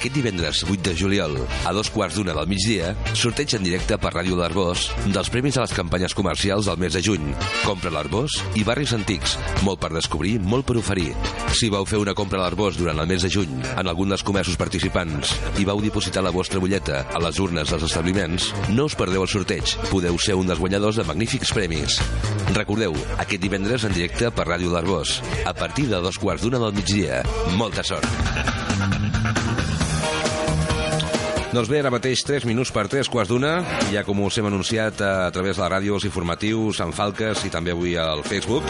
Aquest divendres 8 de juliol, a dos quarts d'una del migdia, sorteig en directe per Ràdio l'Arbós dels premis a les campanyes comercials del mes de juny. Compra l'Arbós i barris antics. Molt per descobrir, molt per oferir. Si vau fer una compra a l'Arbós durant el mes de juny en algun dels comerços participants i vau dipositar la vostra butlleta a les urnes dels establiments, no us perdeu el sorteig. Podeu ser un dels guanyadors de magnífics premis. Recordeu, aquest divendres en directe per Ràdio l'Arbós, a partir de dos quarts d'una del migdia. Molta sort! Doncs bé, ara mateix 3 minuts per 3 quarts d'una, ja com us hem anunciat a, través de la ràdio, els informatius, en Falques i també avui al Facebook.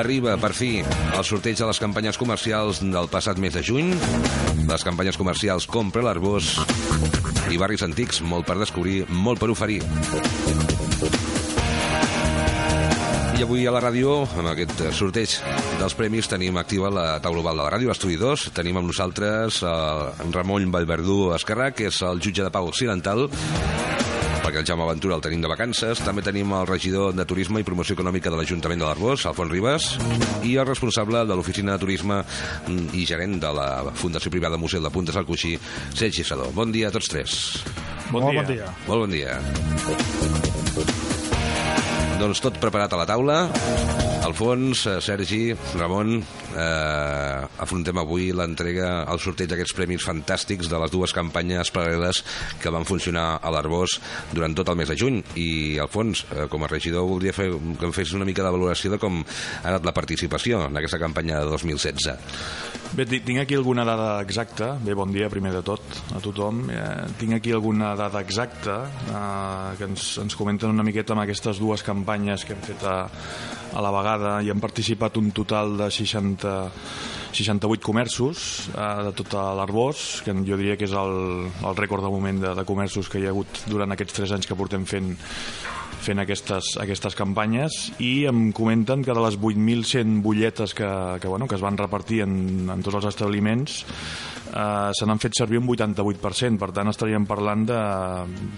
Arriba, per fi, el sorteig de les campanyes comercials del passat mes de juny. Les campanyes comercials Compra l'Arbós i Barris Antics, molt per descobrir, molt per oferir. I avui a la ràdio, amb aquest sorteig dels premis, tenim activa la taula global de la ràdio, l'estudi 2. Tenim amb nosaltres eh, en Ramon Vallverdú Esquerrà, que és el jutge de pau occidental, perquè el Jaume Ventura el tenim de vacances. També tenim el regidor de Turisme i Promoció Econòmica de l'Ajuntament de l'Arbós, Alfons Ribas, i el responsable de l'Oficina de Turisme i gerent de la Fundació Privada Museu de Puntes al Coixí, Sergi Sadó. Bon dia a tots tres. Bon, dia. bon dia. Molt bon dia. Doncs tot preparat a la taula. Alfons, eh, Sergi, Ramon, eh, afrontem avui l'entrega, el sorteig d'aquests premis fantàstics de les dues campanyes paral·leles que van funcionar a l'Arbós durant tot el mes de juny. I, Alfons, eh, com a regidor, voldria fer, que em fes una mica de valoració de com ha anat la participació en aquesta campanya de 2016. Bé, tinc aquí alguna dada exacta. Bé, bon dia primer de tot a tothom. Eh, tinc aquí alguna dada exacta eh, que ens, ens comenten una miqueta amb aquestes dues campanyes que hem fet a, a la vegada i han participat un total de 60, 68 comerços eh, de tot l'Arbós, que jo diria que és el, el rècord de moment de, de comerços que hi ha hagut durant aquests 3 anys que portem fent fent aquestes, aquestes campanyes. I em comenten que de les 8.100 butlletes que, que, bueno, que es van repartir en, en tots els establiments eh, se n'han fet servir un 88%, per tant estaríem parlant de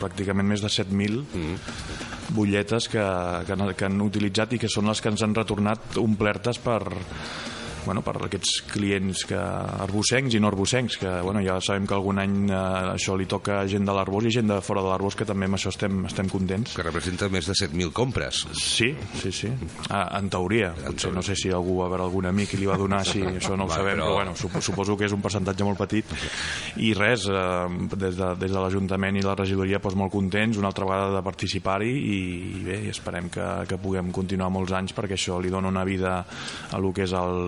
pràcticament més de 7.000 mm. Butlletes que, que, han, que han utilitzat i que són les que ens han retornat omplertes per, bueno, per aquests clients que arbossencs i no arbossencs, que bueno, ja sabem que algun any eh, això li toca a gent de l'Arbós i gent de fora de l'Arbós, que també amb això estem, estem contents. Que representa més de 7.000 compres. Sí, sí, sí. Ah, en teoria. En Potser, no sé si algú va veure algun amic i li va donar així, això no ho va, sabem, però... però bueno, suposo que és un percentatge molt petit. I res, eh, des de, des de l'Ajuntament i la regidoria doncs, molt contents una altra vegada de participar-hi i, i bé, esperem que, que puguem continuar molts anys perquè això li dona una vida a lo que és el,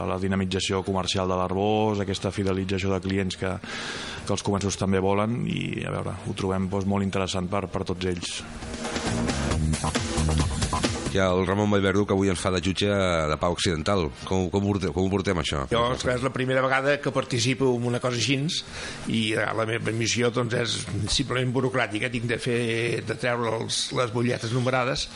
a la dinamització comercial de l'Arbós, aquesta fidelització de clients que, que els comerços també volen i a veure, ho trobem doncs, molt interessant per, per tots ells hi ha el Ramon Vallverdu que avui ens fa de jutge de Pau Occidental. Com, com, ho, com ho portem, això? Jo, és la primera vegada que participo en una cosa així i eh, la meva missió doncs, és simplement burocràtica. Tinc de fer de treure els, les butlletes numerades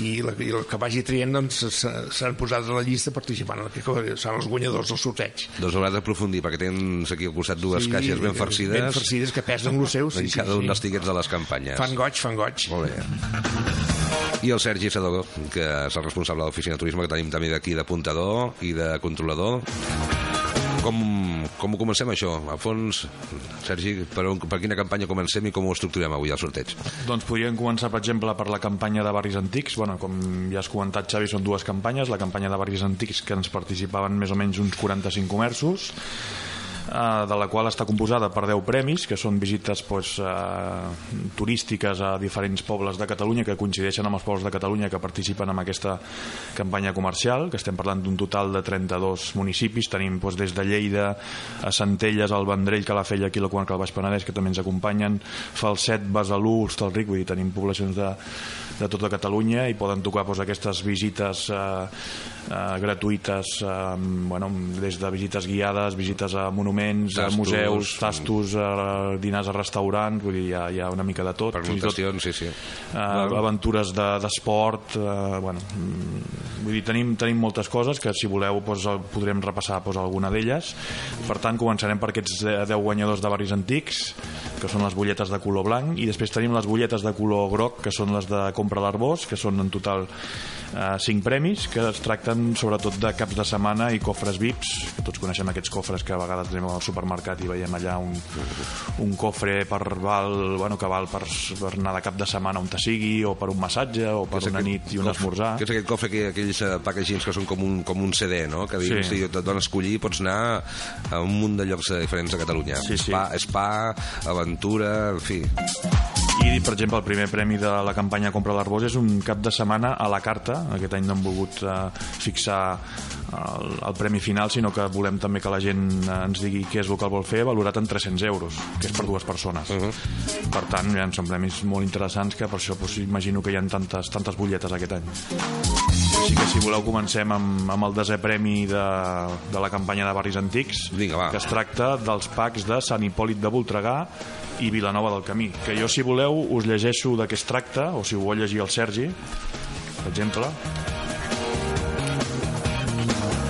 i, la, i el que vagi trient doncs, s'han posat a la llista participant, que són els guanyadors del sorteig. Doncs hauràs d'aprofundir, perquè tens aquí al costat dues sí, caixes ben farcides. Ben farcides, que pesen el seu. Sí, cada sí, un sí. dels tiquets de les campanyes. Fan goig, fan goig. Molt bé i el Sergi Sadogó, que és el responsable de l'oficina de turisme, que tenim també d'aquí d'apuntador i de controlador. Com, com ho comencem, això? A fons, Sergi, per, on, per quina campanya comencem i com ho estructurem avui, el sorteig? Doncs podríem començar, per exemple, per la campanya de barris antics. Bueno, com ja has comentat, Xavi, són dues campanyes. La campanya de barris antics, que ens participaven més o menys uns 45 comerços eh, de la qual està composada per 10 premis, que són visites pues, eh, turístiques a diferents pobles de Catalunya que coincideixen amb els pobles de Catalunya que participen en aquesta campanya comercial, que estem parlant d'un total de 32 municipis. Tenim pues, des de Lleida a Centelles, al Vendrell, Calafell, aquí la comarca del Baix Penedès, que també ens acompanyen, Falset, Besalú, Hostalric, vull dir, tenim poblacions de, de tota Catalunya i poden tocar pues, aquestes visites eh, eh, gratuïtes eh, bueno, des de visites guiades, visites a monuments, Tastos. a museus, tastos, eh, dinars a restaurants, vull dir, hi ha, hi ha una mica de tot. Permutacions, sí, sí. eh, aventures de- d'esport de, eh, bueno, mm, vull dir, tenim, tenim moltes coses que si voleu doncs, podrem repassar doncs, alguna d'elles per tant començarem per aquests de- 10 guanyadors de barris antics que són les butlletes de color blanc i després tenim les butlletes de color groc que són les de compra a l'Arbós que són en total eh, 5 premis que es tracten sobretot de caps de setmana i cofres VIPs que tots coneixem aquests cofres que a vegades anem al supermercat i veiem allà un, un cofre per val, bueno, que val per, per anar de cap de setmana on te sigui o per un massatge o per una aquest nit i un esmorzar Que és aquest cofre, que, aquells eh, packagings que són com un, com un CD, no? Que dius, Sí. si et dones a escollir, pots anar a un munt de llocs eh, diferents a Catalunya. Sí, sí. Spa, spa, aventura, en fi. I, per exemple, el primer premi de la campanya Compra l'Arbós és un cap de setmana a la carta. Aquest any no hem volgut eh, fixar el, el premi final, sinó que volem també que la gent eh, ens digui què és el que el vol fer, valorat en 300 euros, que és per dues persones. Uh -huh. Per tant, ja, són premis molt interessants que per això doncs, imagino que hi ha tantes, tantes butlletes aquest any. Així que si voleu comencem amb, amb el desè premi de, de la campanya de barris antics Vinga, va. que es tracta dels packs de Sant Hipòlit de Voltregà i Vilanova del Camí que jo si voleu us llegeixo de què es tracta o si ho vol llegir el Sergi per exemple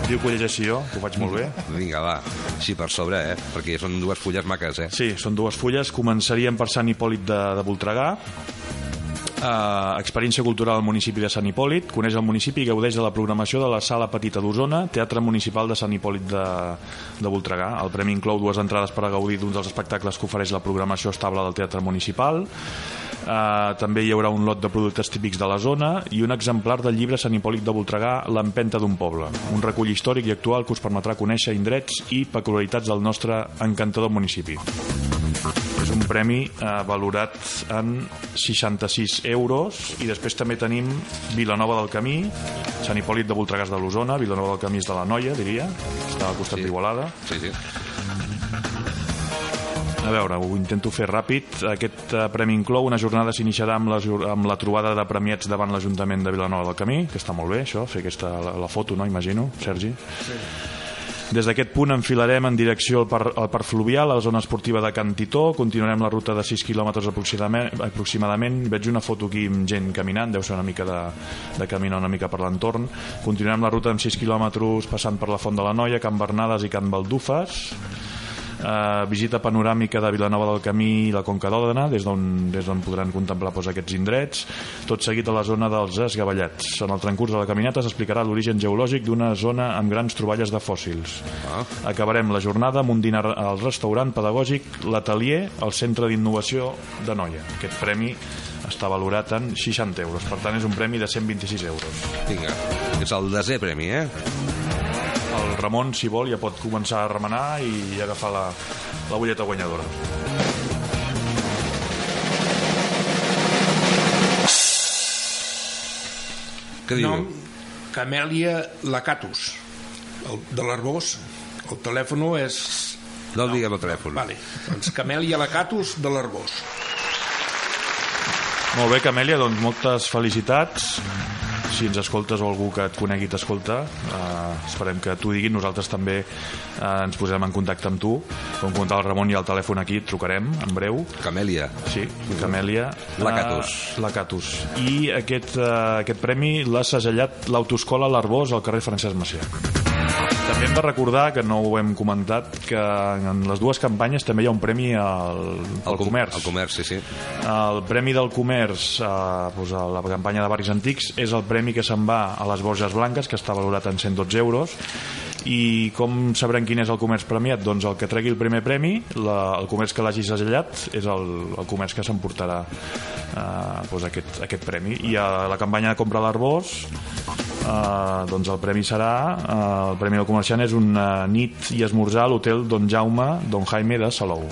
diu que ho llegeixi jo que ho faig molt bé Vinga, va, així per sobre, eh? Perquè són dues fulles maques, eh? Sí, són dues fulles. Començaríem per Sant Hipòlit de, de Voltregà. Uh, experiència cultural al municipi de Sant Hipòlit. Coneix el municipi i gaudeix de la programació de la Sala Petita d'Osona, Teatre Municipal de Sant Hipòlit de, de Voltregà. El premi inclou dues entrades per a gaudir d'un dels espectacles que ofereix la programació estable del Teatre Municipal. Uh, també hi haurà un lot de productes típics de la zona i un exemplar del llibre Sant Hipòlit de Voltregà, L'empenta d'un poble, un recull històric i actual que us permetrà conèixer indrets i peculiaritats del nostre encantador municipi. És un premi eh, valorat en 66 euros i després també tenim Vilanova del Camí, Sant Hipòlit de Voltregàs de l'Osona, Vilanova del Camí és de la Noia, diria, està al costat Sí. d'Igualada. Sí, sí. A veure, ho intento fer ràpid. Aquest eh, premi inclou una jornada s'iniciarà amb, la, amb la trobada de premiats davant l'Ajuntament de Vilanova del Camí, que està molt bé, això, fer aquesta, la, la foto, no?, imagino, Sergi? Sí. Des d'aquest punt enfilarem en direcció al parc, al parc fluvial, a la zona esportiva de Can Titó, continuarem la ruta de 6 quilòmetres aproximadament, aproximadament. Veig una foto aquí amb gent caminant, deu ser una mica de, de caminar una mica per l'entorn. Continuarem la ruta amb 6 quilòmetres passant per la Font de la Noia, Can Bernades i Can Baldufes. Uh, visita panoràmica de Vilanova del Camí i la Conca d'Òdena, des d'on des d'on podran contemplar pues, aquests indrets, tot seguit a la zona dels Esgavellats. En el transcurs de la caminata s'explicarà l'origen geològic d'una zona amb grans troballes de fòssils. Ah. Acabarem la jornada amb un dinar al restaurant pedagògic L'Atelier, al Centre d'Innovació de Noia. Aquest premi està valorat en 60 euros, per tant és un premi de 126 euros. Vinga. És el desè premi, eh? Ramon, si vol, ja pot començar a remenar i agafar la, la bulleta guanyadora. Què diu? Nom, Camèlia Lacatus, el, de l'Arbós. El telèfon és... No el diguem el telèfon. Vale, doncs Camèlia Lacatus de l'Arbós. Molt bé, Camèlia, doncs moltes felicitats. Si ens escoltes o algú que et conegui t'escolta, eh, esperem que t'ho diguin. Nosaltres també eh, ens posem en contacte amb tu. Com comentava el Ramon, ha el telèfon aquí, et trucarem en breu. Camèlia. Sí, Camèlia. Lacatus. Uh, Lacatus. I aquest, uh, aquest premi l'ha segellat l'Autoescola L'Arbós al carrer Francesc Macià. Hem de recordar, que no ho hem comentat, que en les dues campanyes també hi ha un premi al, al com- comerç. El comerç, sí, sí. El premi del comerç eh, doncs a la campanya de Barris Antics és el premi que se'n va a les Borges Blanques, que està valorat en 112 euros, i com sabrem quin és el comerç premiat? Doncs el que tregui el primer premi, la, el comerç que l'hagi segellat, és el, el comerç que s'emportarà eh, doncs aquest, aquest premi. I a la campanya de Compra l'Arbós Uh, doncs el premi serà uh, el premi del comerciant és una nit i esmorzar a l'hotel Don Jaume Don Jaime de Salou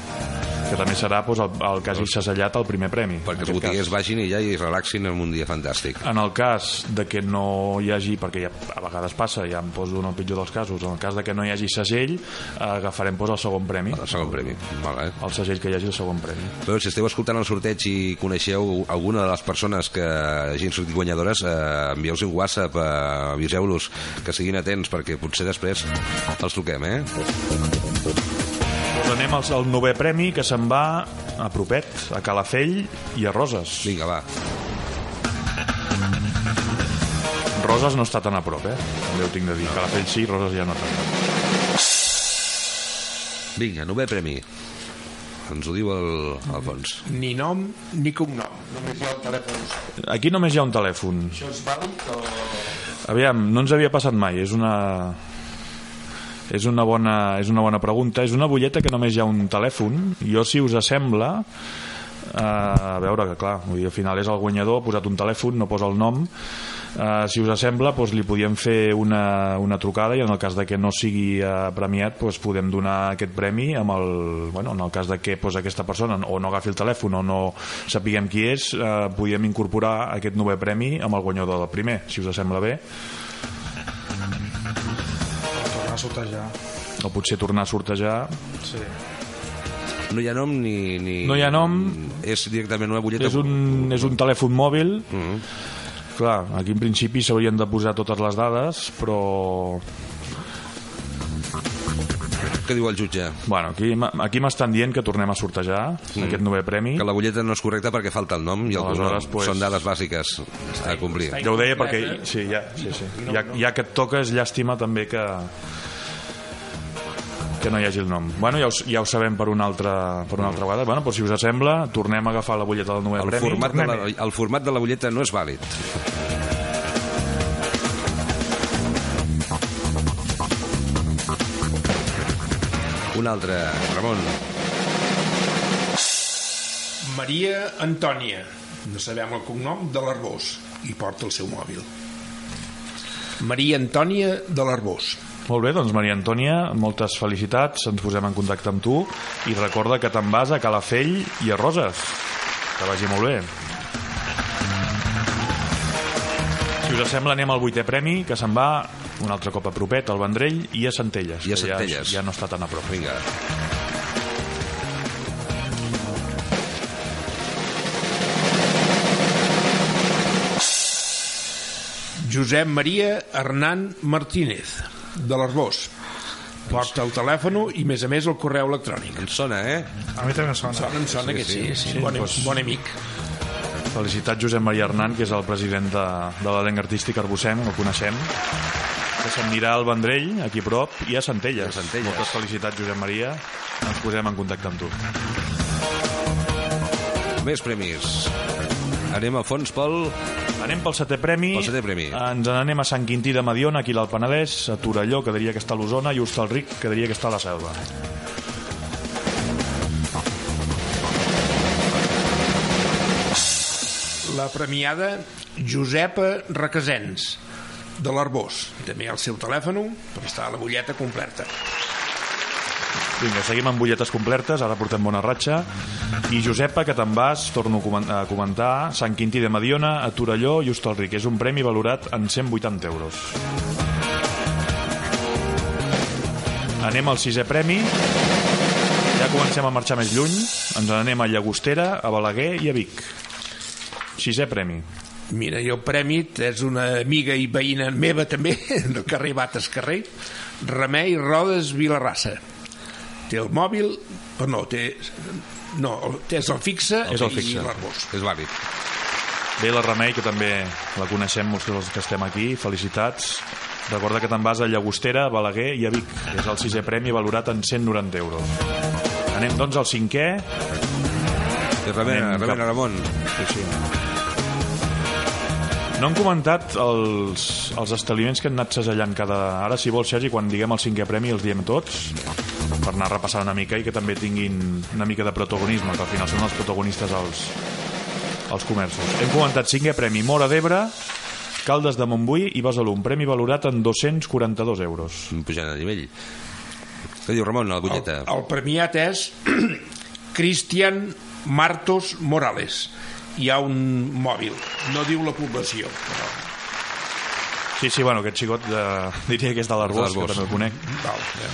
que també serà doncs, el, el que hagi segellat el primer premi Perquè els botiguers cas. vagin i ja i relaxin en un dia fantàstic. En el cas de que no hi hagi, perquè ja, a vegades passa, ja em poso en el pitjor dels casos, en el cas de que no hi hagi segell, eh, agafarem doncs, el segon premi, El segon premi. Vale. el segell que hi hagi el segon premi. Però si esteu escoltant el sorteig i coneixeu alguna de les persones que hagin sortit guanyadores, eh, envieu-los un WhatsApp, eh, aviseu-los que siguin atents perquè potser després els truquem, eh? Anem al, al novè premi, que se'n va a propet, a Calafell i a Roses. Vinga, va. Roses no està tan a prop, eh? També ho tinc de dir. Calafell sí, Roses ja no tant. Vinga, novè premi. Ens ho diu el Alfons. Ni nom ni cognom. Només hi ha el telèfon. Aquí només hi ha un telèfon. Això és vàlid o... Aviam, no ens havia passat mai. És una... És una, bona, és una bona pregunta. És una butlleta que només hi ha un telèfon. Jo, si us sembla, eh, a veure que, clar, vull dir, al final és el guanyador, ha posat un telèfon, no posa el nom. Eh, si us sembla, doncs, li podíem fer una, una trucada i en el cas de que no sigui eh, premiat doncs, podem donar aquest premi amb el, bueno, en el cas de que doncs, aquesta persona o no agafi el telèfon o no sapiguem qui és, eh, podíem incorporar aquest novè premi amb el guanyador del primer, si us sembla bé. Tornar a sortejar. o potser tornar a sortejar Sí. No hi ha nom ni... ni... No hi ha nom. És directament una butlleta... és un, és un telèfon mòbil Mm clar, aquí en principi s'haurien de posar totes les dades però Què diu el jutge? bueno, aquí, aquí m'estan dient que tornem a sortejar mm. aquest novè premi Que la butlleta no és correcta perquè falta el nom i el cognom. pues- Són dades bàsiques a complir. ja ho deia perquè sí, ja, sí, sí. Ja, ja que et toca és llàstima també que que no hi hagi el nom. Bueno, ja ho, ja ho sabem per una altra, per una altra vegada. Bueno, doncs si us sembla, tornem a agafar la butlleta del novè El premi. format, de la, el format de la butlleta no és vàlid. Un altre, Ramon. Maria Antònia, no sabem el cognom, de l'Arbós, i porta el seu mòbil. Maria Antònia de l'Arbós. Molt bé, doncs Maria Antònia, moltes felicitats, ens posem en contacte amb tu i recorda que te'n vas a Calafell i a Roses. Que vagi molt bé. Si us sembla, anem al vuitè premi, que se'n va un altre cop a propet, al Vendrell i a Centelles. I a Centelles. Ja, ja no està tan a prop. Vinga. Josep Maria Hernán Martínez, de l'Arbós. Porta el telèfon i, més a més, el correu electrònic. Ens sona, eh? A mi també em sona. Sona, em sona que sí, sí, bon, doncs- bon amic. Felicitats Josep Maria Hernán, que és el president de, de l'elenc artístic Arbossem, el coneixem, que s'anirà al Vendrell, aquí a prop, i a Centelles. I a Centelles. Moltes felicitats, Josep Maria. Ens posem en contacte amb tu. Més premis. Anem a fons pel... Anem pel setè premi. Pel setè premi. Ens n'anem a Sant Quintí de Mediona, aquí l'Alt Penedès, a Torelló, que diria que està a l'Osona, i Hostalric, que diria que està a la Selva. La premiada Josepa Requesens, de l'Arbós. També el seu telèfon, però està a la butlleta completa. Vinga, seguim amb butlletes completes, ara portem bona ratxa. I Josepa, que te'n vas, torno a comen- a comentar, Sant Quintí de Mediona, a Torelló i Hostalric. És un premi valorat en 180 euros. Anem al sisè premi. Ja comencem a marxar més lluny. Ens n'anem a Llagostera, a Balaguer i a Vic. Sisè premi. Mira, jo el prèmit és una amiga i veïna meva també, del carrer Bates Carrer, Remei Rodes Vilarrassa. Té el mòbil, però no, té... No, té és el fixe És el i fixe. l'Arbós. És vàlid. Bé, la Remei, que també la coneixem molts dels que estem aquí, felicitats. Recorda que te'n vas a Llagostera, a Balaguer i a Vic. És el sisè premi valorat en 190 euros. Anem, doncs, al cinquè. I remena, Anem remena, cap- Ramon. Sí, sí. No han comentat els, els establiments que han anat segellant cada... Ara, si vols, Sergi, quan diguem el cinquè premi els diem tots, per anar repassant una mica i que també tinguin una mica de protagonisme, que al final són els protagonistes els, els comerços. Hem comentat cinquè premi Mora d'Ebre, Caldes de Montbui i Besalú, un premi valorat en 242 euros. Pujant a nivell. Què diu Ramon, la El, butlleta? el premiat és Cristian Martos Morales. Hi ha un mòbil, no diu la població. Però... Sí, sí, bueno, aquest xicot de, diria que és de l'Arbós, que també el conec. Val, ja.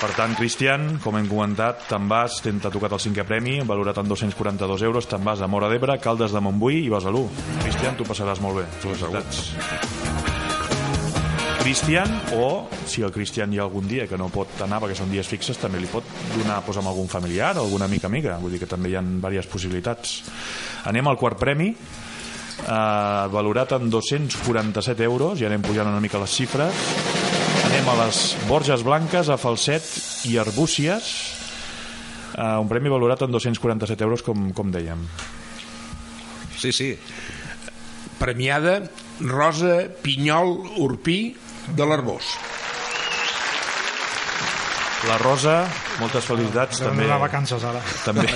Per tant, Cristian, com hem comentat, te'n vas, t'ha tocat el cinquè premi, valorat en 242 euros, te'n vas a Mora d'Ebre, Caldes de Montbui i Besalú. Cristian, tu passaràs molt bé. Felicitats. Cristian, o si el Cristian hi ha algun dia que no pot anar perquè són dies fixes, també li pot donar pues, amb algun familiar o alguna mica amiga. Vull dir que també hi ha diverses possibilitats. Anem al quart premi, eh, valorat en 247 euros, i anem pujant una mica les xifres. Anem a les Borges Blanques, a Falset i Arbúcies, eh, un premi valorat en 247 euros, com, com dèiem. Sí, sí. Premiada Rosa Pinyol Urpí de l'Arbós. La Rosa, moltes felicitats, També... també, de vacances, ara. també,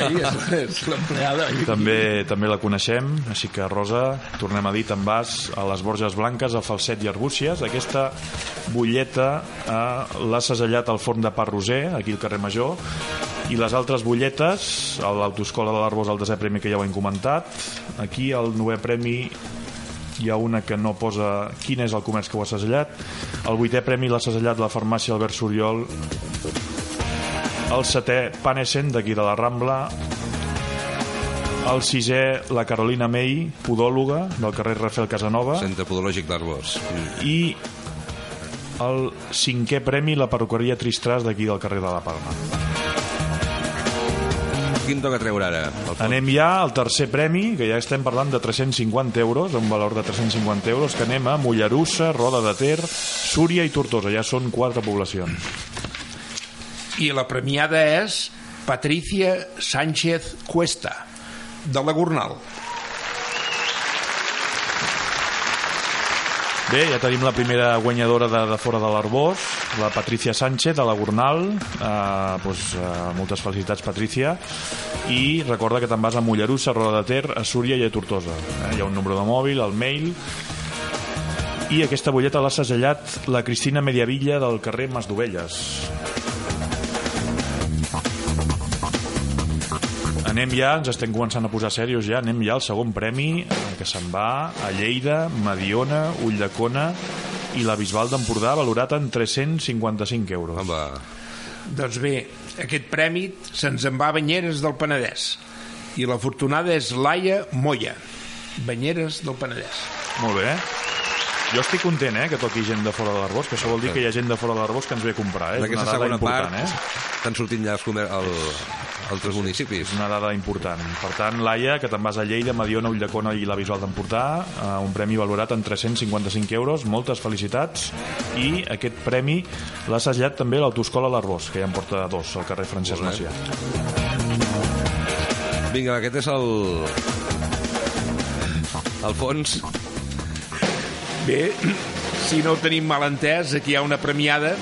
és l'empleada. també, també la coneixem, així que Rosa, tornem a dir, te'n vas a les Borges Blanques, a Falset i Arbúcies. Aquesta butlleta eh, l'ha segellat al forn de Pa Roser, aquí al carrer Major, i les altres butlletes, a l'Autoescola de l'Arbós, el desè premi que ja ho hem comentat, aquí el novè premi hi ha una que no posa quin és el comerç que ho ha segellat el vuitè premi l'ha segellat la farmàcia Albert Soriol el setè Panesen d'aquí de la Rambla el sisè la Carolina May podòloga del carrer Rafael Casanova Centre Podològic d'Arbós. Mm. i el cinquè premi la perruqueria Tristràs d'aquí del carrer de la Palma Quin toca treure ara? Anem ja al tercer premi, que ja estem parlant de 350 euros, un valor de 350 euros, que anem a Mollerussa, Roda de Ter, Súria i Tortosa. Ja són quatre poblacions. I la premiada és Patricia Sánchez Cuesta, de la Gornal. Bé, ja tenim la primera guanyadora de, de fora de l'Arbós, la Patricia Sánchez, de la Gornal. Eh, doncs, eh, moltes felicitats, Patricia. I recorda que te'n vas a Mollerussa, Roda de Ter, a Súria i a Tortosa. Eh, hi ha un número de mòbil, el mail... I aquesta butlleta l'ha segellat la Cristina Mediavilla del carrer Masdovelles. Anem ja, ens estem començant a posar serios ja, anem ja al segon premi, que se'n va a Lleida, Mediona, Ulldecona i la Bisbal d'Empordà, valorat en 355 euros. Home, Doncs bé, aquest premi se'ns en va a Banyeres del Penedès. I l'afortunada és Laia Moya, Banyeres del Penedès. Molt bé. Jo estic content, eh, que toqui gent de fora de l'Arbós, que això vol dir que hi ha gent de fora de l'Arbós que ens ve a comprar, eh? en És una aquesta dada segona important, part eh? estan sortint ja els comer... el... altres municipis. És una dada important. Per tant, Laia, que te'n vas a Lleida, Mediona, Ulldecona i la Bisbal d'Empordà, eh, un premi valorat en 355 euros, moltes felicitats, i aquest premi l'ha assajat també l'Autoescola l'Arbós, que ja en porta dos, al carrer Francesc Molt. Macià. Vinga, aquest és el... El fons. Bé, si no ho tenim mal entès, aquí hi ha una premiada.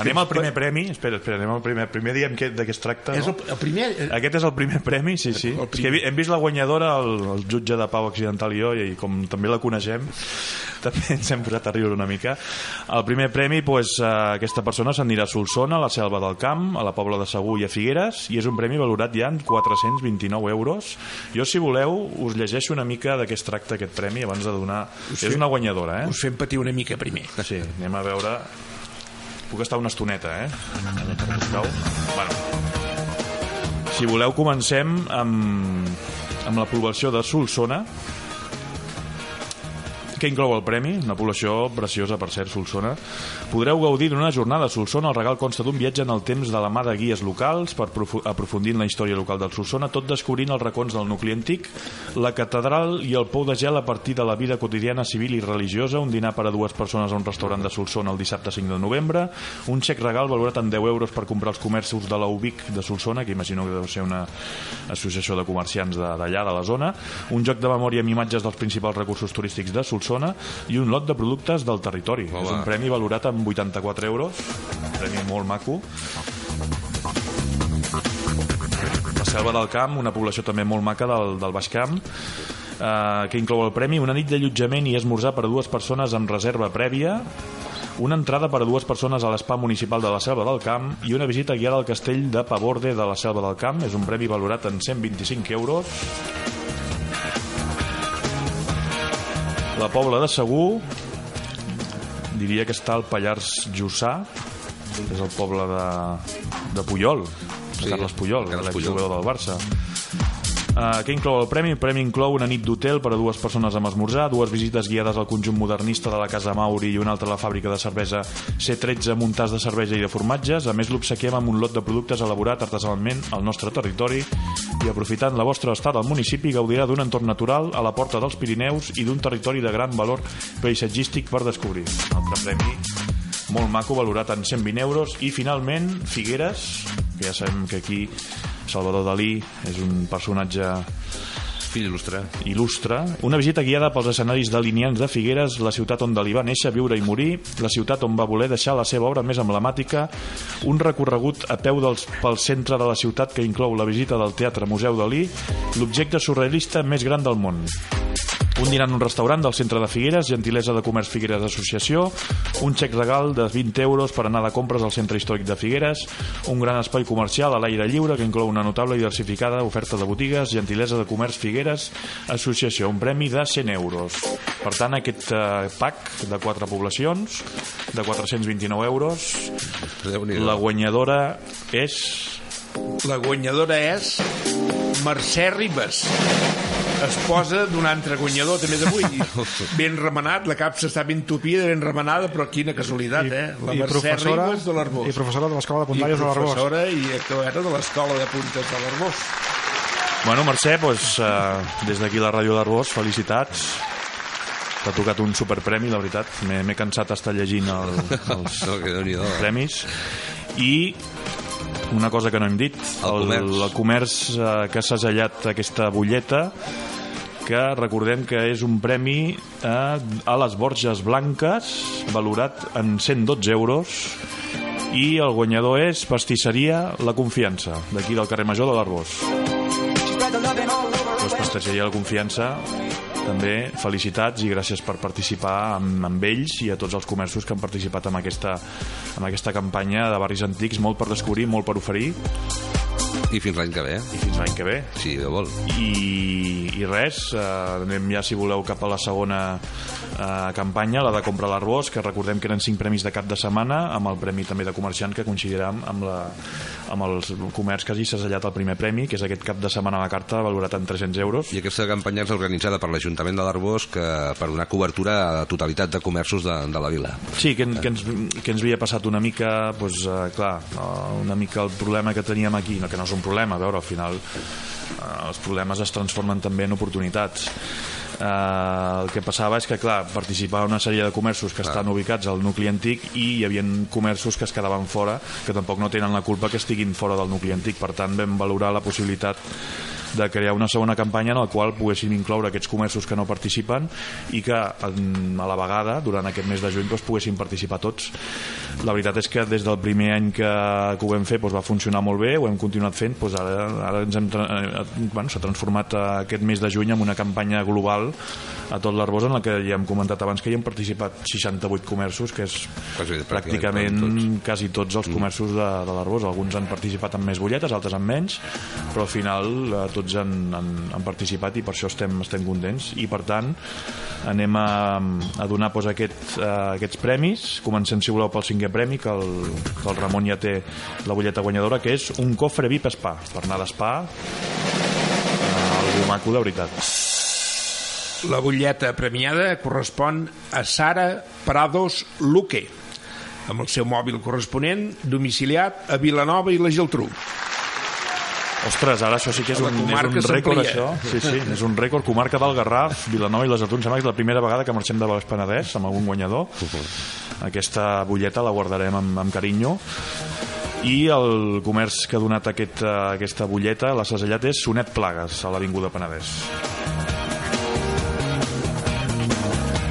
Anem al primer premi, espera, espera, anem al primer, primer diem que, de què es tracta, És no? el, el primer... Aquest és el primer premi, sí, sí. El És que hem- vist la guanyadora, el, el jutge de Pau Accidental i jo, i com també la coneixem, també ens hem posat a riure una mica. El primer premi, pues, eh, aquesta persona s'anirà a Solsona, a la Selva del Camp, a la Pobla de Segur i a Figueres, i és un premi valorat ja en 429 euros. Jo, si voleu, us llegeixo una mica de què es tracta aquest premi abans de donar... És una guanyadora, eh? Us fem patir una mica primer. Sí, anem a veure... Puc estar una estoneta, eh? Sisplau. Bueno. Si voleu, comencem amb, amb la població de Solsona. Què inclou el premi? Una població preciosa, per cert, Solsona. Podreu gaudir d'una jornada a Solsona. El regal consta d'un viatge en el temps de la mà de guies locals per profu- aprofundir en la història local del Solsona, tot descobrint els racons del nucli antic, la catedral i el pou de gel a partir de la vida quotidiana civil i religiosa, un dinar per a dues persones a un restaurant de Solsona el dissabte 5 de novembre, un xec regal valorat en 10 euros per comprar els comerços de la UBIC de Solsona, que imagino que deu ser una associació de comerciants de- d'allà, de la zona, un joc de memòria amb imatges dels principals recursos turístics de Solsona i un lot de productes del territori. Home. És un premi valorat en 84 euros, un premi molt maco. La Selva del Camp, una població també molt maca del, del Baix Camp, eh, que inclou el premi una nit d'allotjament i esmorzar per a dues persones amb reserva prèvia, una entrada per a dues persones a l'Espa Municipal de la Selva del Camp i una visita guiada al castell de Paborde de la Selva del Camp. És un premi valorat en 125 euros. La Pobla de Segur diria que està al Pallars Jussà, és el poble de, de Puyol, de Sí, Carles Puyol, Carles l'exjugador Puyol. del Barça. Uh, què inclou el premi? El premi inclou una nit d'hotel per a dues persones amb esmorzar, dues visites guiades al conjunt modernista de la Casa Mauri i una altra a la fàbrica de cervesa C13 amb un tas de cervesa i de formatges. A més, l'obsequiem amb un lot de productes elaborat artesanalment al nostre territori i aprofitant la vostra estada al municipi gaudirà d'un entorn natural a la porta dels Pirineus i d'un territori de gran valor paisatgístic per descobrir. Un altre premi molt maco, valorat en 120 euros i finalment Figueres que ja sabem que aquí Salvador Dalí és un personatge Fill il·lustre. il·lustre, una visita guiada pels escenaris delineants de Figueres, la ciutat on Dalí va néixer, viure i morir, la ciutat on va voler deixar la seva obra més emblemàtica, un recorregut a peu dels, pel centre de la ciutat que inclou la visita del Teatre Museu Dalí, l'objecte surrealista més gran del món. Un dinar en un restaurant del centre de Figueres, gentilesa de comerç Figueres Associació, un xec regal de 20 euros per anar de compres al centre històric de Figueres, un gran espai comercial a l'aire lliure que inclou una notable i diversificada oferta de botigues, gentilesa de comerç Figueres Associació, un premi de 100 euros. Per tant, aquest eh, pack de quatre poblacions, de 429 euros, la guanyadora és... La guanyadora és Mercè Ribes esposa d'un altre guanyador també d'avui ben remenat, la capsa està ben tupida ben remenada, però quina casualitat eh? la Mercè Ribes de l'Arbós I professora de l'Escola de i Puntàries de l'Arbós. professora i actuera de l'Escola de Puntes de l'Arbós Bueno, Mercè, doncs, eh, des d'aquí la ràdio d'Arbós, felicitats. T'ha tocat un superpremi, la veritat. M'he cansat estar llegint el, els No, eh? premis. I una cosa que no hem dit, El comerç. el, el comerç eh, que s'ha segellat aquesta butlleta, que recordem que és un premi eh, a les Borges Blanques, valorat en 112 euros, i el guanyador és Pastisseria La Confiança, d'aquí del carrer Major de l'Arbós. Doncs Pastisseria La Confiança, també felicitats i gràcies per participar amb, amb ells i a tots els comerços que han participat en aquesta, en aquesta campanya de barris antics, molt per descobrir, molt per oferir, I fins l'any que ve, i fins l'any que ve. si Déu vol. I, i res, eh, anem ja si voleu cap a la segona eh, campanya, la de compra l'Arbós, que recordem que eren cinc premis de cap de setmana, amb el premi també de comerciant que coincidirà amb, la, amb el comerç que hagi segellat el primer premi, que és aquest cap de setmana a la carta, valorat en 300 euros. I aquesta campanya és organitzada per l'Ajuntament de l'Arbós que, per donar cobertura a la totalitat de comerços de, de la vila. Sí, que, que, ens, que ens havia passat una mica, doncs, eh, clar, eh, una mica el problema que teníem aquí, no, que no és un problema, a veure, al final eh, els problemes es transformen també en oportunitats. Eh, el que passava és que, clar, participava una sèrie de comerços que estan ubicats al nucli antic i hi havia comerços que es quedaven fora, que tampoc no tenen la culpa que estiguin fora del nucli antic. Per tant, vam valorar la possibilitat de crear una segona campanya en la qual poguéssim incloure aquests comerços que no participen i que a la vegada, durant aquest mes de juny, doncs, poguessin participar tots. La veritat és que des del primer any que, que ho vam fer doncs, va funcionar molt bé, ho hem continuat fent, doncs ara, ara ens hem, tra- eh, bueno, s'ha transformat eh, aquest mes de juny en una campanya global a tot l'Arbós en la que ja hem comentat abans que hi han participat 68 comerços, que és Quasi- pràcticament pràcticament quasi tots els comerços de, de l'Arbós. Alguns han participat amb més butlletes, altres amb menys, però al final eh, tots han, han, han participat i per això estem, estem contents. I per tant, anem a, a donar doncs, aquest, eh, aquests premis. Comencem, si voleu, pel cinquè premi, que el, que el Ramon ja té la butlleta guanyadora, que és un cofre VIP spa, per anar d'espa, eh, algú maco de veritat. La butlleta premiada correspon a Sara Prados Luque, amb el seu mòbil corresponent, domiciliat a Vilanova i la Geltrú. Ostres, ara això sí que és un, és un rècord, això. Sí, sí, és un rècord. Comarca del Garraf, Vilanova i les. Em sembla que és la primera vegada que marxem de Baix Penedès amb algun guanyador. Aquesta butlleta la guardarem amb, amb carinyo. I el comerç que ha donat aquest, eh, aquesta butlleta, la segellat, és Sonet Plagues, a l'Avinguda Penedès.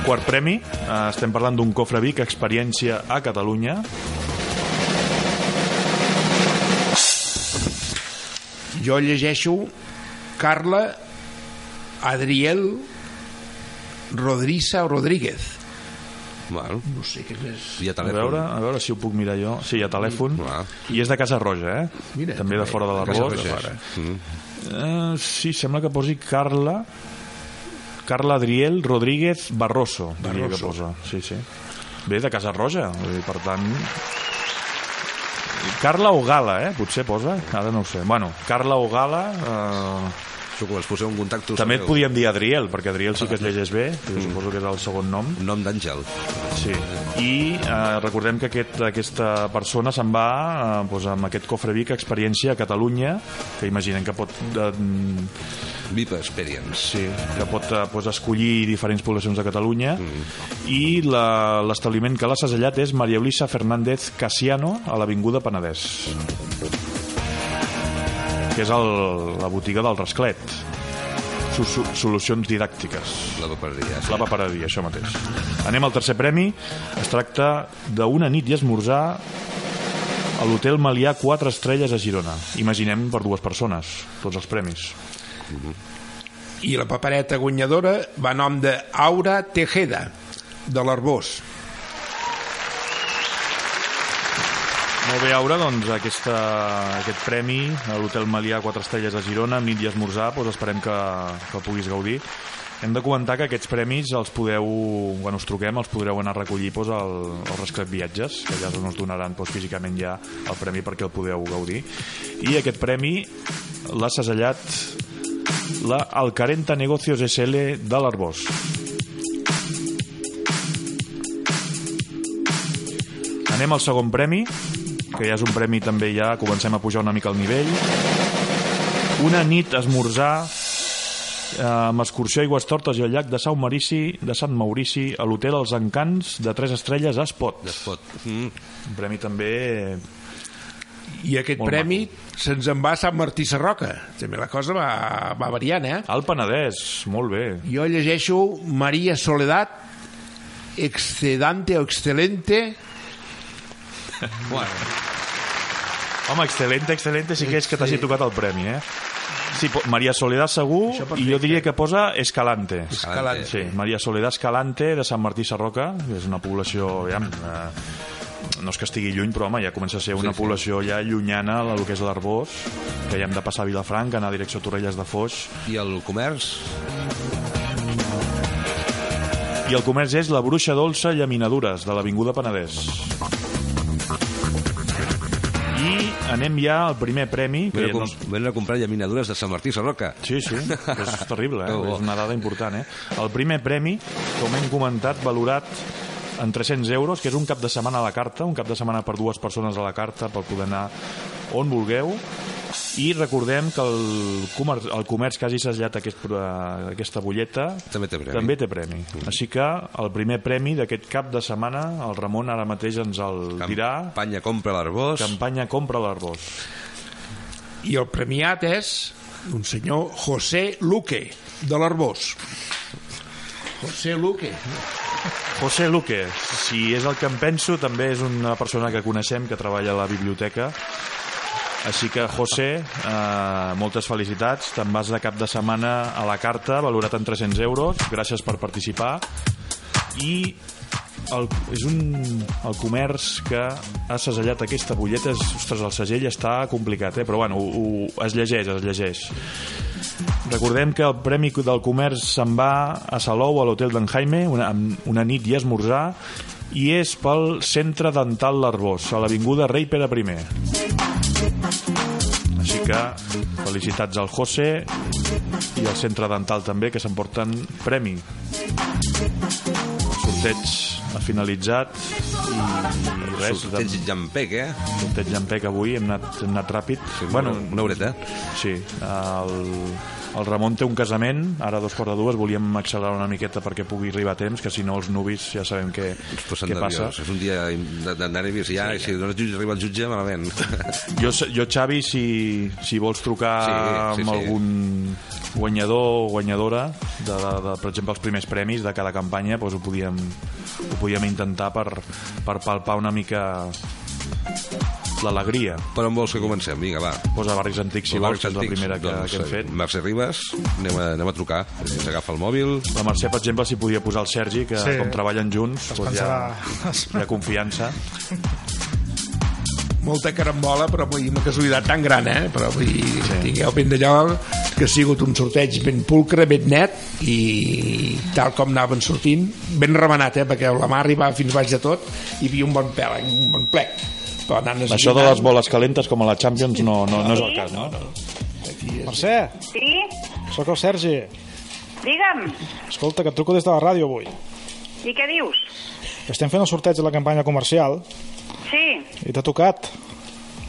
Quart premi, eh, estem parlant d'un cofre Vic, experiència a Catalunya. Jo llegeixo Carla Adriel Rodrissa Rodríguez. Bueno, No sé què hi ha A telèfon. veure, a veure si ho puc mirar jo. Sí, hi ha telèfon. Clar. I és de Casa Roja, eh? Mira, també de fora de l'Arbós. Roja. Mm. Eh, sí, sembla que posi Carla Carla Adriel Rodríguez Barroso, diria que posa. Sí, sí. Bé, de Casa Roja, dir, per tant... Carla o Gala, eh? Potser posa, ara no ho sé. Bueno, Carla o Gala... Eh, Quan els poseu en contacte... també et podíem dir Adriel, perquè Adriel sí que es llegeix bé, que jo suposo que és el segon nom. Nom d'àngel. Sí, i eh, recordem que aquest, aquesta persona se'n va eh, doncs amb aquest cofre Vic experiència a Catalunya, que imaginem que pot eh, VIP Experience. sí, que pot eh, doncs, escollir diferents poblacions de Catalunya i la- l'establiment que l'ha segellat és Maria Ulissa Fernández Casiano a l'Avinguda Penedès que és el, la botiga del Rasclet Su- su- solucions didàctiques La papereria. Sí. la papereria, això mateix. Anem al tercer premi. Es tracta d'una nit i esmorzar a l'hotel Malià 4 estrelles a Girona. Imaginem per dues persones, tots els premis. I la papereta guanyadora va a nom de Aura Tejeda, de l'Arbós. Molt bé, Aura, doncs aquesta, aquest premi a l'hotel Malià 4 estrelles a Girona, amb nit i esmorzar, doncs esperem que, que el puguis gaudir. Hem de comentar que aquests premis els podeu, quan us truquem, els podreu anar a recollir doncs, al, al Resclet Viatges, que ja us donaran doncs, físicament ja el premi perquè el podeu gaudir. I aquest premi l'ha segellat la Alcarenta Negocios SL de l'Arbós. Anem al segon premi, que ja és un premi també ja, comencem a pujar una mica el nivell. Una nit esmorzar eh, amb excursió a Aigües Tortes i al llac de Sant Maurici, de Sant Maurici a l'hotel Els Encants de 3 estrelles a Espot. Despot. Mm. Un premi també... I aquest Molt premi se'ns en va a Sant Martí Sarroca. També la cosa va, va variant, eh? Al Penedès, molt bé. Jo llegeixo Maria Soledad, excedante o excelente, Bueno, Home, excel·lente, excel·lente, sí que és que t'hagi Sí. tocat el premi, eh? Sí, Maria Soledad segur, i jo diria que posa Escalante. Escalante. Sí, Maria Soledad Escalante, de Sant Martí Sarroca, que és una població, aviam, eh, no és que estigui lluny, però home, ja comença a ser una Sí, sí. població ja llunyana el que és l'Arbós, que ja hem de passar a Vilafranca, anar a direcció a Torrelles de Foix, I el comerç? i el comerç és la Bruixa Dolça Llaminadures, de l'Avinguda Penedès. Anem ja al primer premi, que ja a, no, com... Venen a comprar llaminadures de Sant Martí Sarroca. Sí, sí, és terrible, eh? És una dada important. Eh? El primer premi, com hem comentat, valorat en 300 euros, que és un cap de setmana a la carta, un cap de setmana per dues persones a la carta per poder anar on vulgueu. I recordem que el comerç, el comerç que hagi segellat aquest, aquesta butlleta També té premi. també té premi. Així que el primer premi d'aquest cap de setmana, el Ramon ara mateix ens el dirà. Campanya compra l'arbós. Campanya Compra l'Arbós. i el premiat és un senyor José Luque, de l'Arbós. José Luque. José Luque, si és el que em penso, també és una persona que coneixem que treballa a la biblioteca. Així que, José, eh, moltes felicitats. Te'n vas de cap de setmana a la carta, valorat en 300 euros. Gràcies per participar. I el, és un, el comerç que ha segellat aquesta butlleta. És, ostres, el segell està complicat, eh? però bueno, ho, ho, es llegeix, es llegeix. Recordem que el Premi del Comerç se'n va a Salou, a l'Hotel d'en Jaime, una, una nit i esmorzar, i és pel Centre Dental l'Arbós, a l'Avinguda Rei Pere I. Que felicitats al José i al Centre Dental també, que s'emporten premi. El sorteig ha finalitzat i, i res, Tens llampec, eh? sorteig llampec avui, hem anat, hem anat ràpid. Sí, bueno, una horeta. Sí, el, el Ramon té un casament, ara a dos quarts de dues, volíem accelerar una miqueta perquè pugui arribar a temps, que si no els nuvis ja sabem què, què passa. nerviós. És un dia de, de nervis ja, i si no arriba el jutge, malament. Jo, jo Xavi, si, si vols trucar Sí, sí, amb sí. algun guanyador o guanyadora, de, de, de, per exemple, els primers premis de cada campanya, doncs ho podíem, ho podíem intentar per, per palpar una mica l'alegria. Per on vols que comencem? Vinga, va. Posa barris antics, si vols, que és la primera que, doncs, que hem fet. Mercè Ribas, anem a, anem a trucar. Ens agafa el mòbil. La Mercè, per exemple, s'hi podia posar el Sergi, que Sí. com treballen junts, Es doncs ja, pensarà... hi ha confiança. molta carambola, però vull dir, una casualitat tan gran, eh? Però vull dir, sí. tingueu ben d'allò que ha sigut un sorteig ben pulcre, ben net, i tal com anaven sortint, ben remenat, eh? Perquè la mà arribava fins baix de tot, i hi havia un bon pèl, un bon plec. Però anant Això de les boles calentes, com a la Champions, no, no, no és el cas, no? Mercè, Sí? sóc el Sergi. Digue'm. Escolta, que et truco des de la ràdio avui. I què dius? Estem fent el sorteig de la campanya comercial Sí. i t'ha tocat.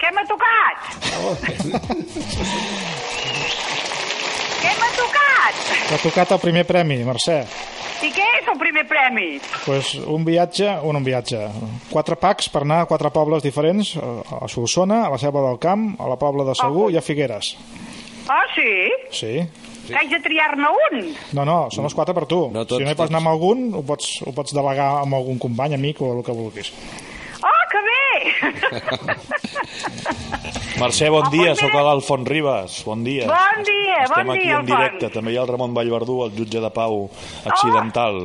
Què m'ha tocat? Què m'ha tocat? T'ha tocat el primer premi, Mercè. I què és el primer premi? Pues un viatge, un, un viatge. Quatre packs per anar a quatre pobles diferents, a Solsona, a la Selva del Camp, a la Pobla de Segur i a Figueres. Ah, sí? Sí. Que haig de triar-ne un? No, no, són els quatre per tu. No, tots, si no hi pots anar amb algun, ho pots, ho pots delegar amb algun company, amic o el que vulguis. Oh! Mercè, bon Ah, dia, bon sóc dia. l'Alfons Ribas, bon dia. Bon dia, Estem bon aquí dia, en directe, Alfons. també hi ha el Ramon Vallverdú, el jutge de pau accidental.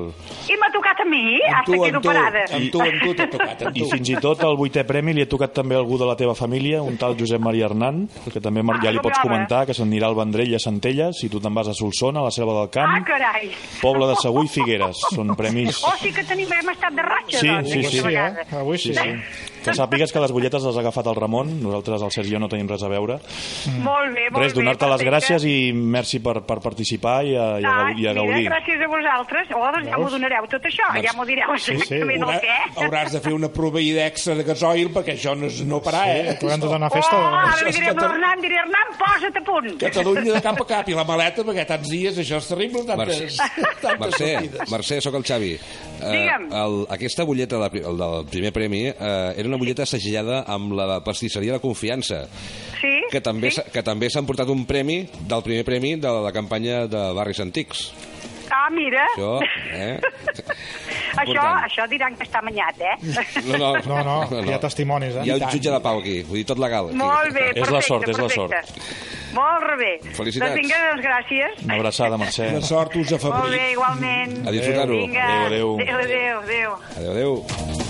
I m'ha tocat a mi? Hasta quedo parada. amb tu, amb tu t'ha tocat, amb I tu. fins i tot el vuitè premi li ha tocat també algú de la teva família, un tal Josep Maria Hernán, que també mar- ja li Ah, pots brava. comentar que se'n anirà al Vendrell i a Centelles, si tu te'n vas a Solsona, a la Selva del Ah, Camp, carai. Poble de Segur i Figueres. Són premis... Oh, sí que tenim, hem estat de ratxa, Sí, doncs, sí, sí. vegada. eh? Avui sí. Sí, sí. Que sàpigues que les butlletes les ha agafat el Ramon, nosaltres, el Sergi no tenim res a veure. Molt bé, molt Res, donar-te les gràcies i merci per, per participar i a, i a, Ah, i a mira, gaudir. gràcies a vosaltres. Oh, doncs ja m'ho donareu tot això. Ja m'ho direu exactament el Haurà, què. hauràs de fer una proveïda extra de gasoil perquè això no és no parar, eh? T'haurem de donar Oh, festa. ara Això li és diré a l'Hernán, diré, Hernán, posa't a punt. Catalunya de cap a cap i la maleta perquè tants dies, això és terrible, tantes, tantes Mercè, sortides. Mercè, sóc el Xavi. Eh, Digue'm. el, aquesta butlleta de, el del primer premi eh, era una butlleta segellada amb la pastisseria de confiança, Sí? que també sí? que també s'han portat un premi del primer premi de la campanya de Barris Antics. Ah, mira. Això, eh? això, això diran que està manyat, eh? No, no, No, no, hi ha testimonis, eh? Hi ha un jutge de pau aquí, vull dir, tot legal. Aquí. Molt bé, És perfecte, la sort, és la perfecte. Molt bé. Felicitats. Doncs vinga, doncs gràcies. Una abraçada, Mercè. La sort us Molt bé, igualment. A disfrutar-ho. Adéu, adéu. Adéu, adéu, adéu. Adéu, adéu.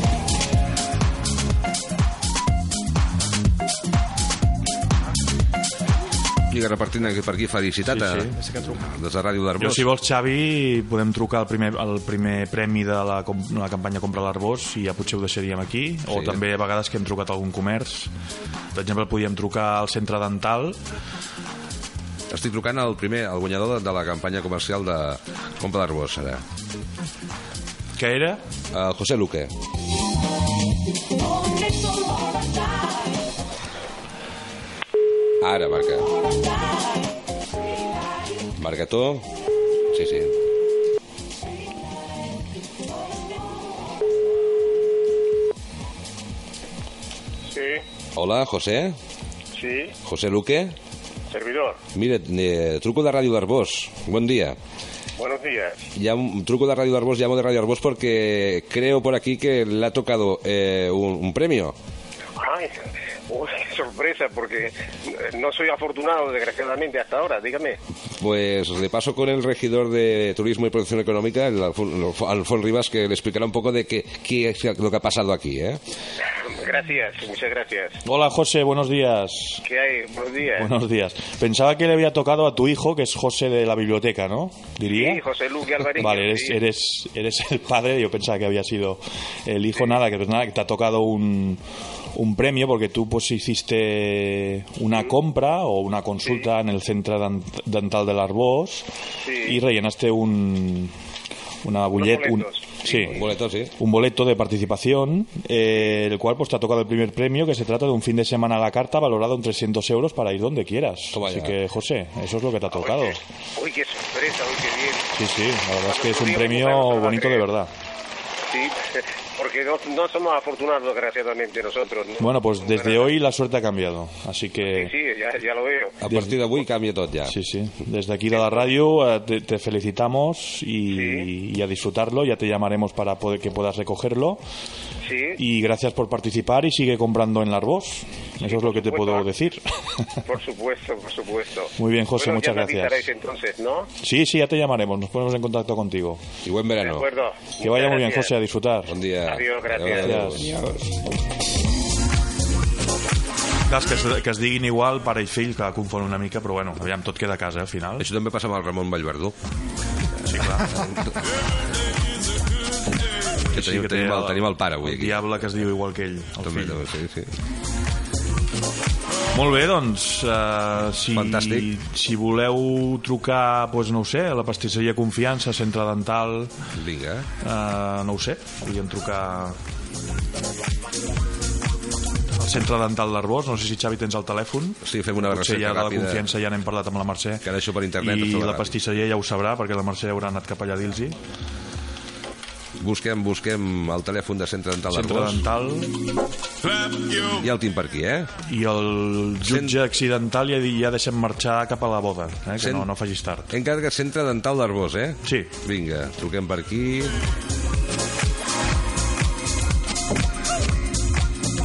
Lliga repartint aquí per aquí felicitat Sí, sí, sí. des de Ràdio Jo, d'Arbós. si vols, Xavi, podem trucar al primer, al primer premi de la, com- la campanya Compra l'Arbós i ja potser ho deixaríem aquí. O Sí. també a vegades que hem trucat a algun comerç. Per exemple, podíem trucar al centre dental. Estic trucant al primer, al guanyador de, de la campanya comercial de Compra d'Arbós, ara. Què era? El José Luque. Ara marca. Marca tu. Sí, sí. Sí, Hola, José. sí, José Luque. servidor. Mira, eh, truco de Ràdio d'Arbós. Bon dia. Buenos días. Llamo, truco de Radio Arbós, llamo de Radio Arbós porque creo por aquí que le ha tocado eh, un, un premio. Ay, uy, qué sorpresa, porque no soy afortunado, desgraciadamente, hasta ahora. Dígame. Pues le paso con el regidor de Turismo y Producción Económica, el Alfon, Rivas, que le explicará un poco de qué, qué es lo que ha pasado aquí. ¿eh? Gracias, muchas gracias. Hola, José, buenos días. ¿Qué hay? Buenos días. Buenos días. Pensaba que le había tocado a tu hijo, que es José de la biblioteca, ¿no? Diría. Sí, José Luque Alvarillo. Vale, eres, sí. eres, eres el padre, yo pensaba que había sido el hijo, nada, que, pues nada, que te ha tocado un, un premio porque tú pues hiciste una compra o una consulta en el Centro Dental del Arbós Sí. y rellenaste un, una bulleta, un. Sí, Un boleto, sí. un boleto de participación, eh, el cual pues te ha tocado el primer premio, que se trata de un fin de semana a la carta valorado en 300 euros para ir donde quieras. Toma Así ya. que, José, eso es lo que te ha tocado. Uy, qué, uy, qué sorpresa, uy, qué bien. Sí, sí, la verdad es que es un premio una bonito de verdad. Sí, porque no, no somos afortunados, desgraciadamente, nosotros. ¿no? Bueno, pues desde hoy la suerte ha cambiado, así Sí, que... sí, ya, ya lo veo. A partir d'avui canvia tot ja. Sí, sí. Desde aquí de la radio eh, te, te felicitamos y, Sí. y a disfrutarlo. Ya te llamaremos para poder, que puedas recogerlo. Sí, Y gracias por participar y sigue comprando en Larbos. Eso es lo que te puedo decir. Por supuesto, por supuesto. Muy bien, José, Bueno, muchas ya gracias. entonces, ¿no? Sí, sí, ya te llamaremos, nos ponemos en contacto contigo. I buen De verano. acuerdo. Que vaya Muchas muy bien, gracias. José, a disfrutar. Bon dia. Adiós. Clar, és que, es, que es diguin igual pare i fill, que confon una mica, però bueno, aviam, tot queda a casa, al final. Això també passa amb el Ramon Vallverdú. Sí, clar. Que tenim, tenim, el, tenim el pare avui el aquí. diable que es diu igual que ell, el També, fill. també, sí, sí. Molt bé, doncs, uh, si, Fantàstic. si voleu trucar, doncs, no ho sé, a la pastisseria Confiança, Centre Dental, Vinga. uh, no ho sé, podríem trucar al Centre Dental d'Arbós, no sé si Xavi tens el telèfon, Sí, fem una potser ja recerca de la ràpida. Confiança ja n'hem parlat amb la Mercè, Que això per internet i la pastisseria ja ho sabrà, perquè la Mercè haurà anat cap allà a dir-los Busquem, busquem el telèfon de Centre Dental Centre d'Arbós. Dental, Ja el tinc per aquí, eh? i el jutge accidental ja, di- ja deixem marxar cap a la boda, eh? que Cent- no, no facis tard. Que Centre Dental d'Arbós, eh? Sí. Vinga, truquem per aquí.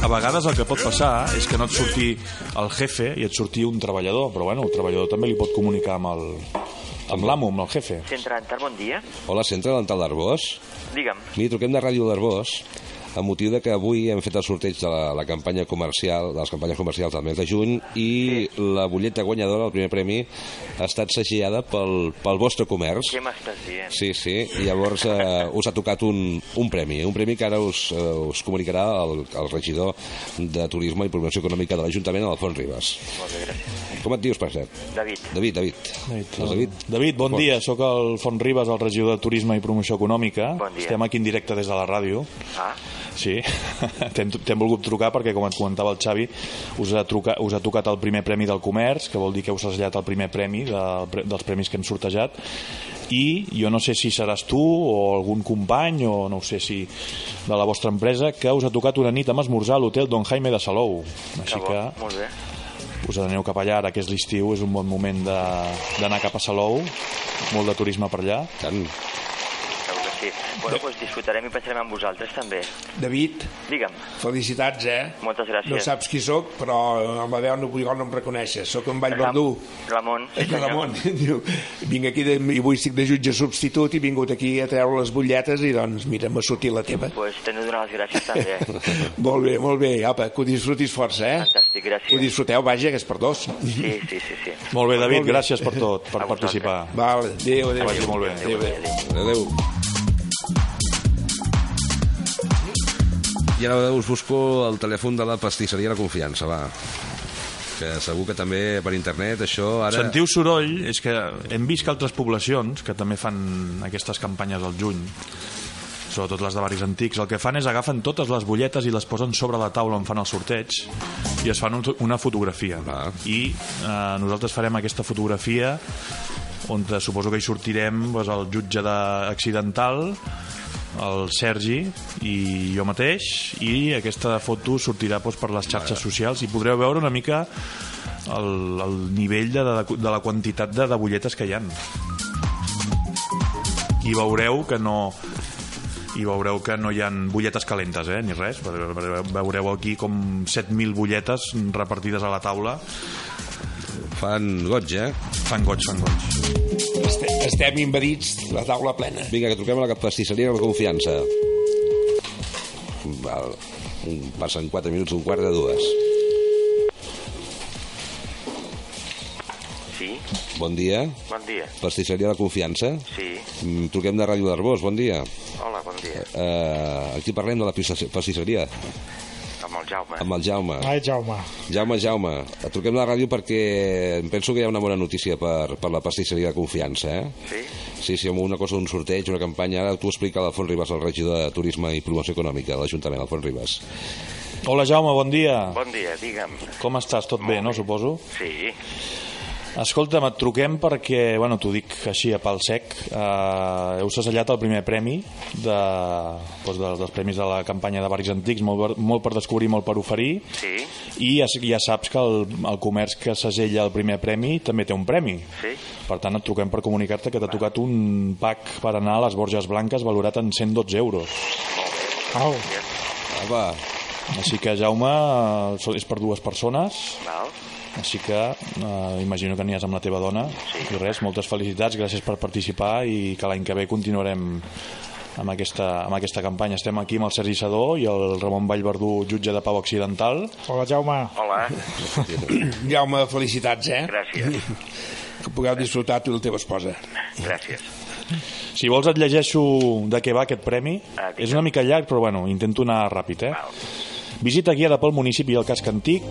A vegades el que pot passar és que no et surti el jefe i et surti un treballador, però bueno, el treballador també li pot comunicar amb el amb l'amo, amb el jefe. Centre Dental, bon dia. Hola, Centre Dental d'Arbós. Digue'm. Miri, truquem de Ràdio d'Arbós a motiu de que avui hem fet el sorteig de la, la campanya comercial, de les campanyes comercials del mes de juny i la butlleta guanyadora, el primer premi, ha estat segelada pel, pel vostre comerç. Què m'estàs dient? Sí, sí, i llavors eh, us ha tocat un, un premi, un premi que ara us, eh, us comunicarà el, el regidor de Turisme i Promoció Econòmica de l'Ajuntament, Alfons Ribas. Molt bé, gràcies. Com et dius, per cert? David. David, David. David, Doncs David. David, bon dia, sóc el Font Ribas, el regidor de Turisme i Promoció Econòmica. Bon dia. Estem aquí en directe des de la ràdio. Ah, Sí, t'hem volgut trucar perquè, com et comentava el Xavi, us ha, trucat, us ha tocat el primer premi del comerç, que vol dir que heu segellat el primer premi de, dels premis que hem sortejat, i jo no sé si seràs tu o algun company o no ho sé si de la vostra empresa que us ha tocat una nit amb esmorzar a l'hotel Don Jaime de Salou. Així que bo. que Molt bé. us aneu cap allà, ara que és l'estiu, és un bon moment de- d'anar cap a Salou, molt de turisme per allà. Tant. Bueno, doncs disfrutarem i pensarem en vosaltres també. David, Digue'm. felicitats, eh? Moltes gràcies. No saps qui sóc, però amb la veu no, no em reconeixes. Sóc en Vallverdú. Ramon. Sí, Eh, senyor. Ramon, diu, vinc aquí de, i avui estic de jutge substitut i he vingut aquí a treure les butlletes i doncs mira, m'ha sortit la teva. Pues t'he de donar les gràcies també. molt bé, molt bé, apa, que ho disfrutis força, eh? Fantàstic, Que ho gràcies. disfruteu, vaja, que és per dos. Sí, sí, sí, sí. Molt bé, David, Molt bé. gràcies per tot, per A vosaltres. participar. Val, adéu, adéu. Que vagi molt bé. Adéu, adéu. Adéu. I ara us busco el telèfon de la pastisseria La Confiança, va. Que segur que també per internet això ara... Sentiu soroll, és que hem vist que altres poblacions, que també fan aquestes campanyes al juny, sobretot les de barris antics, el que fan és agafen totes les butlletes i les posen sobre la taula on fan el sorteig i es fan un, una fotografia. Ah. I eh, nosaltres farem aquesta fotografia on eh, suposo que hi sortirem doncs, el jutge de accidental, el Sergi i jo mateix i aquesta foto sortirà doncs, per les xarxes socials i podreu veure una mica el, el nivell de, de, de la quantitat de, de butlletes que hi han i veureu que no i veureu que no hi ha butlletes calentes, eh, ni res. Veureu aquí com 7.000 butlletes repartides a la taula. Fan goig, eh? Fan goig, fan goig. Estem, estem invadits, la taula plena. Vinga, que truquem a la pastisseria La Confiança. Val. Passen 4 minuts, un quart de dues. Sí, Bon dia. bon dia. Pastisseria La Confiança. Sí, Mm, Truquem de Ràdio d'Arbós, bon dia. hola, bon dia. Uh, aquí parlem de la pastisseria- Amb Jaume. amb el Jaume. Ai, Jaume. Jaume, Jaume, truquem de la ràdio perquè em penso que hi ha una bona notícia per, per la pastisseria de confiança, eh? Sí? Sí, sí, amb una cosa, un sorteig, una campanya. Ara t'ho explica l'Alfons Ribas, el regidor de Turisme i Promoció Econòmica de l'Ajuntament, Alfons Ribas. Hola, Jaume, bon dia. Bon dia, digue'm. Com estàs? Tot bé, no, suposo? Sí, Escolta'm, et truquem perquè, bueno, t'ho dic així a pal sec, eh, heu segellat el primer premi de, doncs de, dels premis de la campanya de barris antics, molt, molt per descobrir, molt per oferir, sí, i ja, ja saps que el, el comerç que segella el primer premi també té un premi. sí. Per tant, et truquem per comunicar-te que t'ha tocat un pack per anar a les Borges Blanques valorat en 112 euros. Au. Apa, Així que, Jaume, eh, és per dues persones, Val? Així que eh, imagino que aniràs amb la teva dona. Sí. I res, moltes felicitats, gràcies per participar i que l'any que ve continuarem amb aquesta, amb aquesta campanya. Estem aquí amb el Sergi Sadó i el Ramon Vallverdú, jutge de Pau Accidental. Hola, Jaume. Hola, Jaume, felicitats, eh? gràcies, Que pugueu disfrutar tu i la teva esposa. gràcies. Si vols et llegeixo de què va aquest premi. Ah, és una mica llarg, però bueno, intento anar ràpid, eh? Val. Visita guiada pel municipi i el casc antic,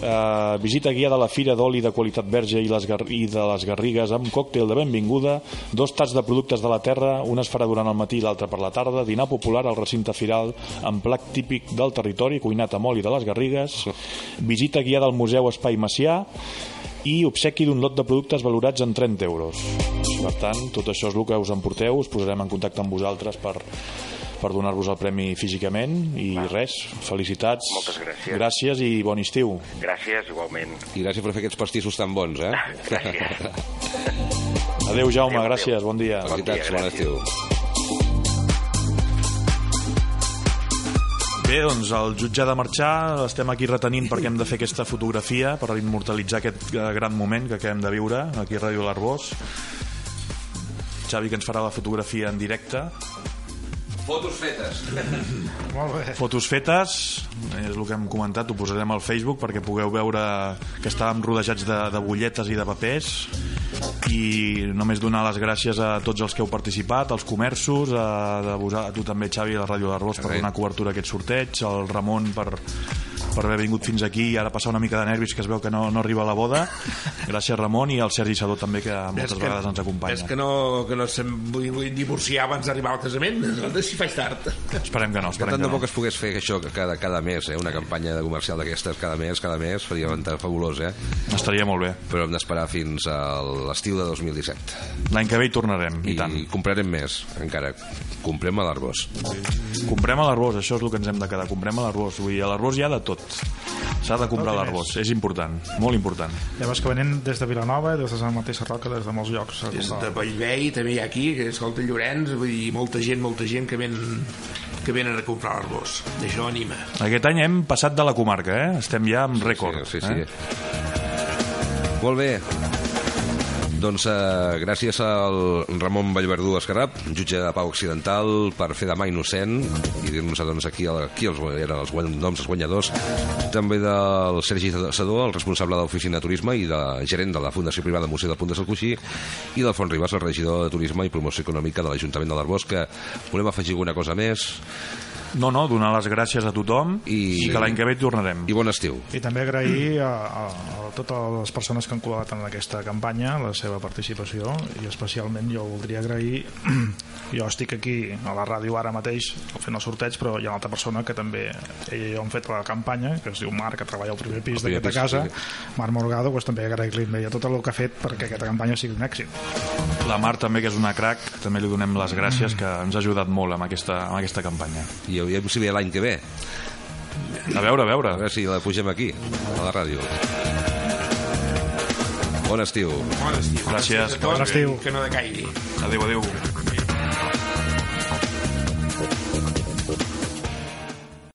eh, visita guiada a la Fira d'Oli de qualitat verge i, les i de les Garrigues amb còctel de benvinguda, dos tats de productes de la terra, un es farà durant el matí i l'altre per la tarda, dinar popular al recinte firal amb plat típic del territori, cuinat amb oli de les Garrigues, visita guiada al Museu Espai Macià i obsequi d'un lot de productes valorats en 30 euros. Per tant, tot això és el que us emporteu, us posarem en contacte amb vosaltres per, per donar-vos el premi físicament i res, felicitats. Moltes gràcies. Gràcies i bon estiu. Gràcies, igualment. I gràcies per fer aquests pastissos tan bons, eh? Gràcies. Adéu, Jaume, Adéu, gràcies, bon dia. Felicitats, Bon bon dia, estiu. Bé, doncs el jutge ha de marxar, estem aquí retenint perquè hem de fer aquesta fotografia per immortalitzar aquest eh, gran moment que acabem de viure aquí a Ràdio L'Arbós. Xavi, que ens farà la fotografia en directe. Fotos fetes. Molt bé. Fotos fetes, és el que hem comentat, ho posarem al Facebook perquè pugueu veure que estàvem rodejats de, de butlletes i de papers i només donar les gràcies a tots els que heu participat, als comerços, a, a, a tu també, Xavi, a la Ràdio d'Arbós per donar cobertura a aquest sorteig, al Ramon per, per haver vingut fins aquí i ara passar una mica de nervis que es veu que no, no arriba a la boda. Gràcies, Ramon, i al Sergi Sadó també, que moltes És vegades ens És acompanya. que no, que no se'm vull, vull divorciar abans d'arribar al casament. Veure si faig tard. Esperem que no, Que esperem tant que de bo no. que es pogués fer això cada, cada mes, eh? una campanya de comercial d'aquestes cada mes, cada mes, faria estar fabulós, eh? Estaria molt bé. Però hem d'esperar fins a l'estiu de 2017. L'any que ve hi tornarem, i, I, tant. I comprarem més, encara. Comprem a l'Arbós. Comprem a l'Arbós, això és el que ens hem de quedar. Comprem a l'Arbós. Vull dir, a l'Arbós hi ha de tot. S'ha de comprar a l'Arbós. És important, molt important. Ja veus que venen des de Vilanova, des de la mateixa Roca, des de molts llocs. Des de Bellvei també hi ha aquí, que escolta Llorenç, vull dir, molta gent, molta gent que ven que venen a comprar l'arbós. Això anima. Aquest any hem passat de la comarca, eh? Estem ja amb rècord. Sí, sí, sí. Eh? Molt bé. Doncs eh, gràcies al Ramon Vallverdú Escarrap, jutge de Pau Occidental, per fer de mà innocent i dir-nos doncs, aquí, aquí els, eren els noms dels guanyadors. També del Sergi Sadó, el responsable de l'Oficina de Turisme i de gerent de la Fundació Privada Museu del Punt de Salcuixí, i del Font Ribas, el regidor de Turisme i Promoció Econòmica de l'Ajuntament de l'Arbós, que volem afegir alguna cosa més No, no, donar les gràcies a tothom i, I- i que l'any que ve tornarem. i bon estiu. I també agrair a, a, a totes les persones que han col·laborat en aquesta campanya la seva participació i especialment jo voldria agrair jo estic aquí a la ràdio ara mateix fent el sorteig però hi ha una altra persona que també ella i jo hem fet la campanya que es diu Marc que treballa al primer pis d'aquesta casa pis, Marc Morgado doncs també agrair-li a ella tot el que ha fet perquè aquesta campanya sigui un èxit La Mar també, que és una crac, també li donem les gràcies, que ens ha ajudat molt amb aquesta, amb aquesta campanya. I aviam si ve l'any que ve. A veure, a veure. A veure si la pugem aquí, a la ràdio. Bon estiu. Bon estiu. Gràcies. Bon estiu. Que no decaigui. Adéu, adéu.